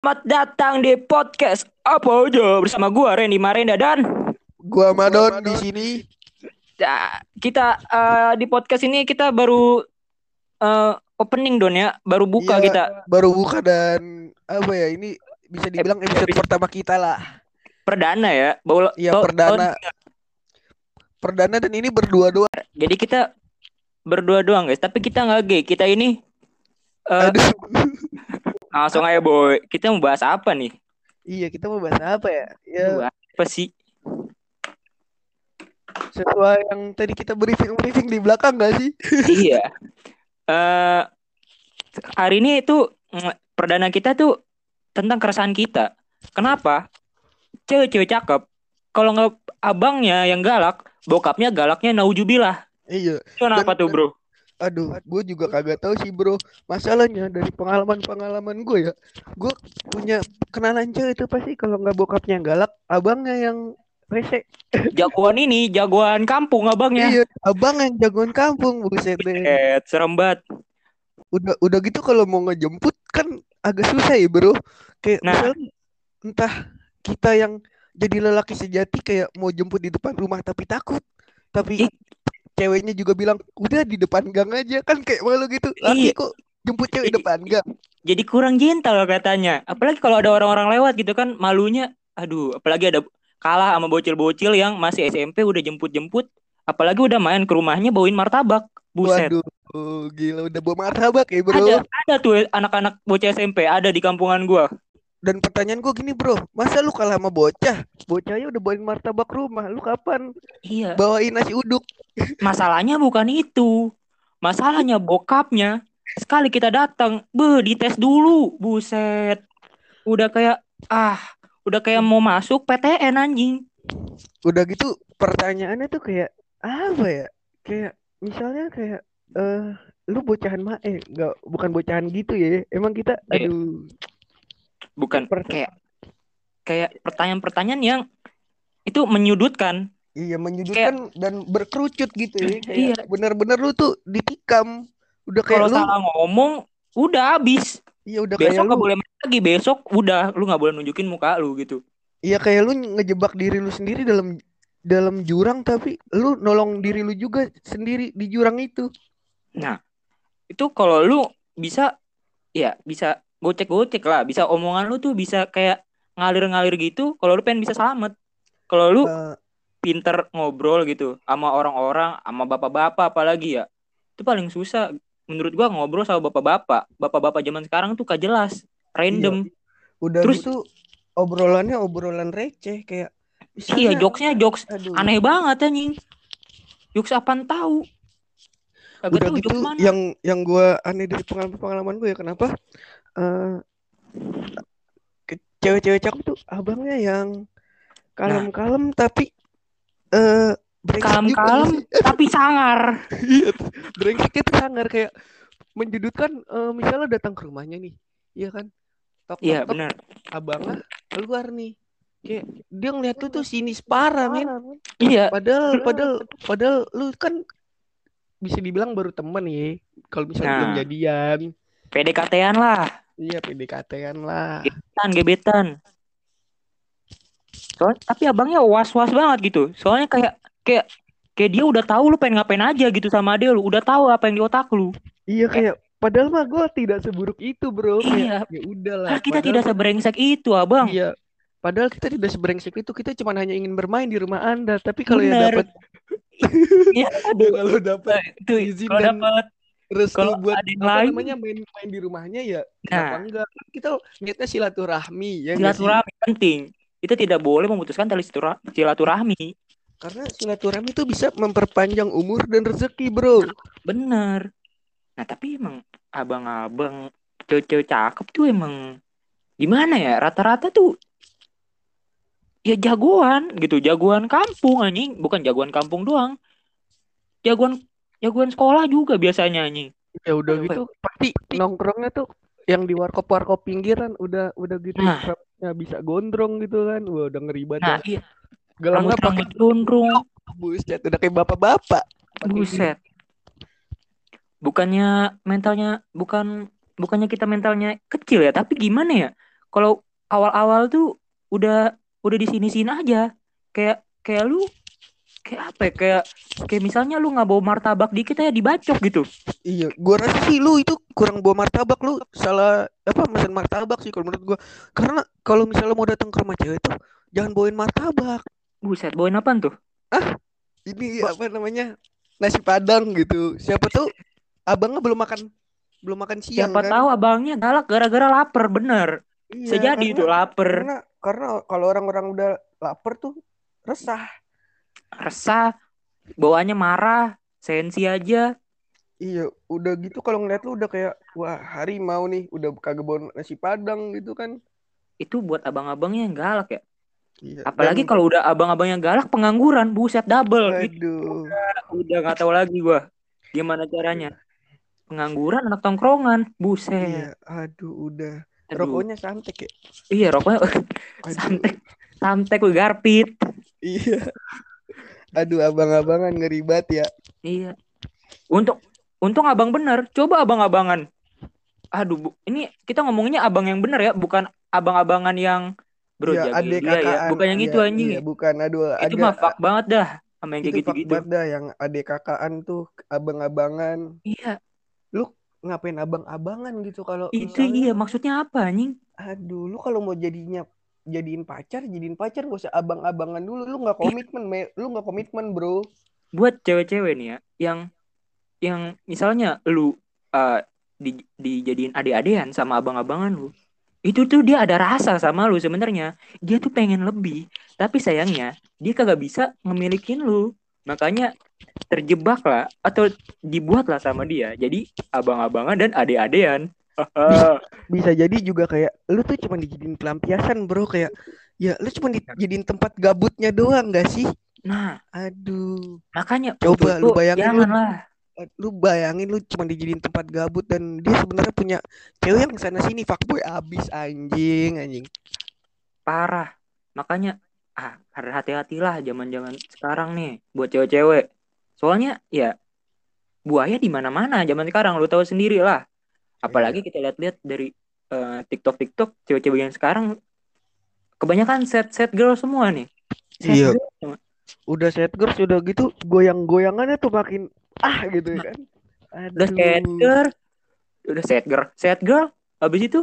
Selamat datang di podcast apa aja bersama gua Randy Marenda dan Gua Madon di sini. ya, kita eh, di podcast ini kita baru eh, opening don ya, baru buka Iya, kita Baru buka dan apa ya ini bisa dibilang episode Episode- pertama kita lah. perdana ya. Bawa- Iya bawa- perdana. Perdana dan ini berdua doang. Jadi kita berdua doang guys, tapi kita nggak gay. Kita ini Aduh. Langsung aja boy. Kita mau bahas apa nih? iya kita mau bahas apa ya? Ya Bahas Apa sih? sesuai yang tadi kita briefing briefing di belakang gak sih? iya. Eh hari ini itu mm, perdana kita tuh tentang keresahan kita. Kenapa? Cewek-cewek cakep. Kalau nggak abangnya yang galak, bokapnya galaknya naujubillah. Iya. Kenapa Dan- tuh bro? Aduh, gue juga kagak tahu sih bro. Masalahnya dari pengalaman-pengalaman gue ya, gue punya kenalan cewek itu pasti kalau nggak bokapnya galak, abangnya yang rese. Jagoan ini, jagoan kampung abangnya. Iya, abang yang jagoan kampung, buset deh. Eh, serem banget. udah udah gitu kalau mau ngejemput kan agak susah ya bro kayak Nah. misalnya entah kita yang jadi lelaki sejati kayak mau jemput di depan rumah tapi takut tapi. Ceweknya juga bilang udah di depan gang aja kan kayak malu gitu laki Iya. kok jemput cewek Ih. depan gang Jadi kurang gentle katanya. Apalagi kalau ada orang-orang lewat gitu kan, malunya. Aduh, apalagi ada kalah sama bocil-bocil yang masih SMP udah jemput-jemput. Apalagi udah main ke rumahnya bawain martabak. Buset. waduh oh, gila udah bawa martabak ya bro Ada, ada tuh anak-anak bocah SMP ada di kampungan gua. Dan pertanyaan gue gini bro masa lu kalah sama bocah bocahnya udah bawain martabak rumah lu kapan Iya. bawain nasi uduk Masalahnya bukan itu. Masalahnya bokapnya sekali kita datang, be dites dulu, buset. Udah kayak ah, udah kayak mau masuk PTN anjing. udah gitu pertanyaannya tuh kayak apa ya kayak misalnya kayak eh lu bocahan mah eh enggak bukan bocahan gitu ya emang kita Iya. aduh Bukan Per- kayak kayak pertanyaan-pertanyaan yang itu menyudutkan. iya menyudutkan dan berkerucut gitu ya kayak Iya. benar-benar lu tuh ditikam udah kayak Kalau lu salah ngomong udah habis. iya udah kayak Besok lu nggak boleh main lagi. Besok udah lu nggak boleh nunjukin muka lu gitu. iya kayak lu ngejebak diri lu sendiri dalam dalam jurang tapi lu nolong diri lu juga sendiri di jurang itu Nah, itu kalau lu bisa ya bisa gocek-gocek lah, bisa omongan lu tuh bisa kayak ngalir-ngalir gitu. Kalau lu pengen bisa selamat. Kalau lu Eh, pinter ngobrol gitu sama orang-orang, sama bapak-bapak apalagi ya. Itu paling susah menurut gua ngobrol sama bapak-bapak. Bapak-bapak zaman sekarang tuh gak jelas, random. udah Terus- gitu obrolannya obrolan receh kayak Iya, misalnya jokesnya jokes aduh aneh banget anjing. Jokes apaan tahu? Kagak udah gitu mana. yang yang gue aneh dari pengalaman pengalaman gue ya kenapa ke- cewek-cewek cakep tuh abangnya yang kalem-kalem tapi eh juga Kalem-kalem sih. tapi sangar. Iya, brengseknya tuh sangar kayak menjudutkan eh, misalnya datang ke rumahnya nih iya kan tok Iya, benar. abangnya keluar nih kayak dia ngeliat tuh tuh sinis parah men Iya, Padahal, padahal, padahal lu kan bisa dibilang baru temen ya. Kalau misalnya belum Nah. jadian, PDKT-an lah. iya PDKT-an lah. gebetan gebetan soalnya tapi abangnya was was banget gitu soalnya kayak kayak kayak dia udah tahu lu pengen ngapain aja gitu sama dia lu udah tahu apa yang di otak lu Iya kayak, padahal mah gue tidak seburuk itu bro. Iya. Ya udahlah. Kita padahal tidak seberengsek itu abang Iya. Padahal kita tidak seberengsek itu. Kita cuma hanya ingin bermain di rumah anda. Tapi kalau yang dapat, Iya, kalau dapat itu izin kalau dapat restu kalau buat ada yang lain namanya main main di rumahnya ya nah. enggak? Kita niatnya silaturahmi ya silaturahmi penting. Kita tidak boleh memutuskan tali silatura- silaturahmi. Karena silaturahmi itu bisa memperpanjang umur dan rezeki bro. bener. Nah tapi emang abang-abang cewek-cewek cakep tuh emang gimana ya? Rata-rata tuh ya jagoan gitu jagoan kampung anjing bukan jagoan kampung doang. Jagoan jagoan sekolah juga biasanya anjing. Ya udah Apa gitu. pasti nongkrongnya tuh yang di warkop warkop pinggiran udah udah gitu Nah. rambutnya bisa gondrong gitu kan. Wah udah ngeri banget nah iya. Gelangnya rambut rambut gondrong. Buset udah kayak bapak-bapak. Buset. Bukannya mentalnya bukan bukannya kita mentalnya kecil ya tapi gimana ya? Kalau awal-awal tuh udah udah di sini-sini aja. Kayak kayak lu kayak apa ya? Kayak kayak misalnya lu nggak bawa martabak dikit ya dibacok gitu. Iya, gua rasa sih lu itu kurang bawa martabak lu salah apa mesen martabak sih kalau menurut gua. Karena kalau misalnya mau datang ke rumah cewek tuh jangan bawain martabak. Buset, bawain apaan tuh? Ini Ba- apa namanya? Nasi Padang gitu. Siapa tahu abangnya belum makan belum makan siang Siapa kan? tahu abangnya galak gara-gara lapar, bener. Iya, Sejadi karena- itu lapar. Karena karena kalau orang-orang udah lapar tuh resah. Resah, bawaannya marah, sensi aja. Iya, udah gitu kalau ngeliat lu udah kayak wah harimau nih, udah kagak bawa nasi Padang gitu kan. Itu buat abang-abangnya yang galak ya. Iya. Apalagi dan- kalau udah abang-abangnya galak pengangguran, buset double. Itu aduh. udah nggak tahu lagi gua gimana caranya. Pengangguran anak tongkrongan, buset. Iya, aduh udah. Aduh. Rokoknya santek ya. Iya rokoknya santek, santek lu garpit. Iya. Aduh abang-abangan ngeri banget ya. Iya. Untuk untung abang bener. Coba abang-abangan. Aduh, bu, ini kita ngomongnya abang yang bener ya, bukan abang-abangan yang bro Iya, jagain adek dia ya. kakaan. Bukan yang itu Iya, anjing. Iya, bukan. Aduh, itu mah fuck banget dah sama yang itu kayak fuck gitu-gitu. banget dah yang adek kakaan tuh abang-abangan. Iya, Ngapain abang-abangan gitu kalau itu misalnya- iya maksudnya apa anjing? Aduh, lu kalau mau jadinya jadiin pacar, jadiin pacar gak usah abang-abangan dulu. Lu nggak komitmen, me. lu nggak komitmen, bro. Buat cewek-cewek nih ya, yang yang misalnya lu uh, di dijadiin ade-adean sama abang-abangan lu. Itu tuh dia ada rasa sama lu sebenarnya. Dia tuh pengen lebih, tapi sayangnya dia kagak bisa ngemilikin lu. Makanya terjebak lah atau dibuat lah sama dia. Jadi abang-abangan dan ade-adean. Bisa jadi juga kayak lu tuh cuma dijadiin pelampiasan, bro. Kayak ya lu cuma dijadiin tempat gabutnya doang gak sih? nah, Aduh. makanya Coba lu bayangin lu- janganlah. lu bayangin lu cuma dijadiin tempat gabut dan dia sebenarnya punya cewek yang sana sini fuckboy abis anjing anjing parah makanya ah hati-hatilah zaman-zaman sekarang nih buat cewek-cewek soalnya ya buaya di mana-mana zaman sekarang lu tahu sendiri lah apalagi kita lihat-lihat dari eh, TikTok TikTok cewek-cewek yang sekarang kebanyakan set set girl semua nih. Set Iya. girl udah set girls udah gitu goyang-goyangannya tuh makin ah gitu kan. udah set girl udah set girl set girl habis itu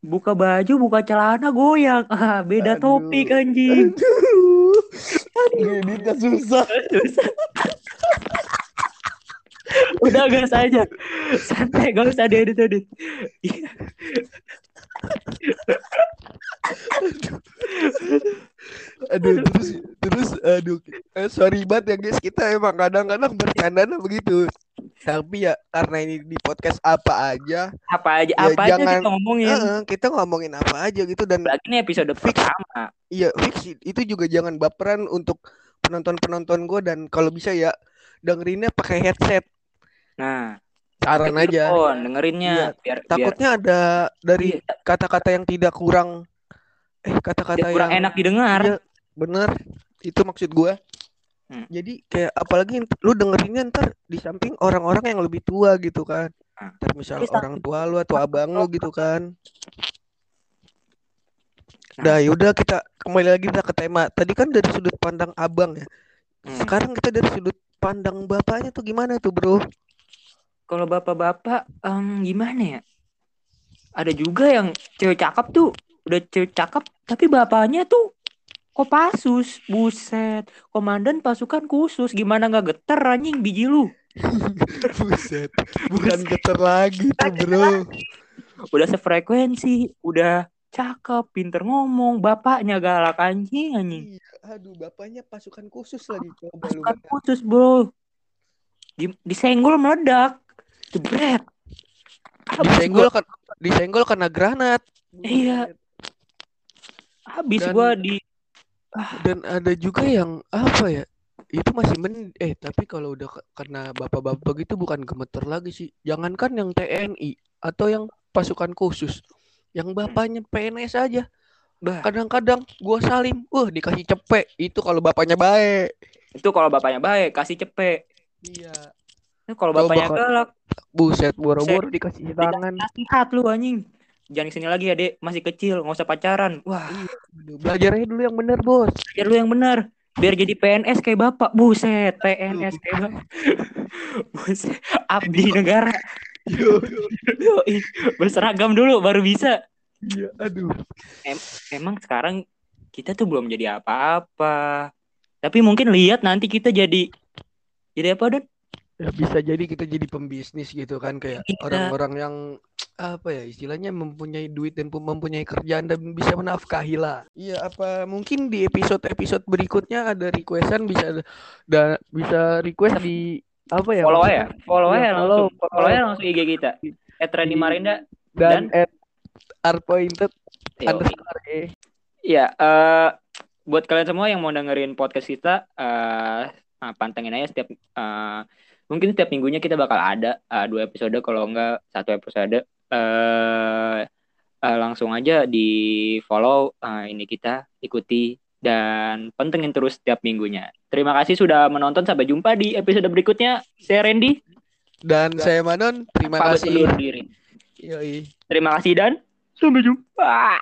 buka baju buka celana goyang. Ah beda Aduh. topik anjing. Aduh ngeditnya susah. Udah gas aja. Santai gak usah diedit edit Iya. aduh terus terus aduh. Eh, sorry banget ya guys. Kita emang kadang-kadang bercandanya begitu tapi ya karena ini di podcast apa aja apa aja Ya, apa aja jangan- kita ngomongin eh, kita ngomongin apa aja gitu dan lagi nih episode Fix. pertama Iya, fix itu juga jangan baperan untuk penonton-penonton gue dan kalau bisa ya dengerinnya pakai headset. nah Saran aja. earphone, dengerinnya Iya, biar biar Takutnya ada dari iya, kata-kata yang tidak kurang eh biar kata-kata kurang yang enak didengar Iya, bener. Itu maksud gue. Hmm. Jadi kayak apalagi lu dengerinnya ntar di samping orang-orang yang lebih tua gitu kan. Hmm. Ntar misal orang tua lu atau abang lu gitu kan. Nah. Yaudah kita kembali lagi kita ke tema. Tadi kan dari sudut pandang abang ya. Hmm. Sekarang kita dari sudut pandang bapaknya tuh gimana tuh bro? kalau bapak-bapak em, gimana ya ada juga yang cewek cakep tuh udah cewek cakep tapi bapaknya tuh Kopassus. Buset. Komandan pasukan khusus. Gimana nggak geter anjing biji lu? Buset, bukan geter lagi tuh bro. udah sefrekuensi udah cakep pinter ngomong. Bapaknya galak anjing anjing. Iya, aduh bapaknya pasukan khusus lagi. Coba lu. pasukan khusus bro. Di disenggol meledak. Jebret. Disenggol kan disenggol kena granat. Iya. habis Dan- gua di Dan ada juga yang apa ya? Itu masih men eh tapi kalau udah kena bapak-bapak gitu bukan gemeter lagi sih. Jangankan yang TNI atau yang pasukan khusus. Yang bapaknya PNS aja. Kadang-kadang gua salim, wah dikasih cepek. Itu kalau bapaknya baik. itu kalau bapaknya baik kasih cepet Iya. Kalau bapaknya galak Buset, boro-boro dikasih dikasih tangan. nasihat lu anjing jangan ke sini lagi ya dek. Masih kecil nggak usah pacaran. Wah. Iya, aduh, belajarnya dulu yang benar, Bos. biar lu yang benar biar jadi PNS kayak bapak. Buset PNS kayak bapak. Buset abdi negara. Yo, Yoi. berseragam dulu baru bisa. Iya, aduh. emang sekarang kita tuh belum jadi apa-apa. Tapi mungkin lihat nanti kita jadi jadi apa dan Ya bisa jadi kita jadi pembisnis gitu kan kayak Iya. orang-orang yang apa ya istilahnya mempunyai duit dan mempunyai kerjaan dan bisa menafkahi lah. Iya apa mungkin di episode-episode berikutnya ada requestan bisa dan bisa request di apa ya? follow ya follow ya follow, langsung follow. ya langsung IG kita at Randy Marinda dan, dan- at artpointed Yoi. underscore eh. Iya, eh buat kalian semua yang mau dengerin podcast kita, eh ah, pantengin aja setiap eh mungkin setiap minggunya kita bakal ada eh, dua episode kalau enggak satu episode. Eh eh, langsung aja di follow eh, ini kita ikuti dan pantengin terus setiap minggunya. Terima kasih sudah menonton. Sampai jumpa di episode berikutnya. Saya Randy. Dan saya Manon, terima Pamit kasih. diri. Yoi. Terima kasih dan sampai jumpa.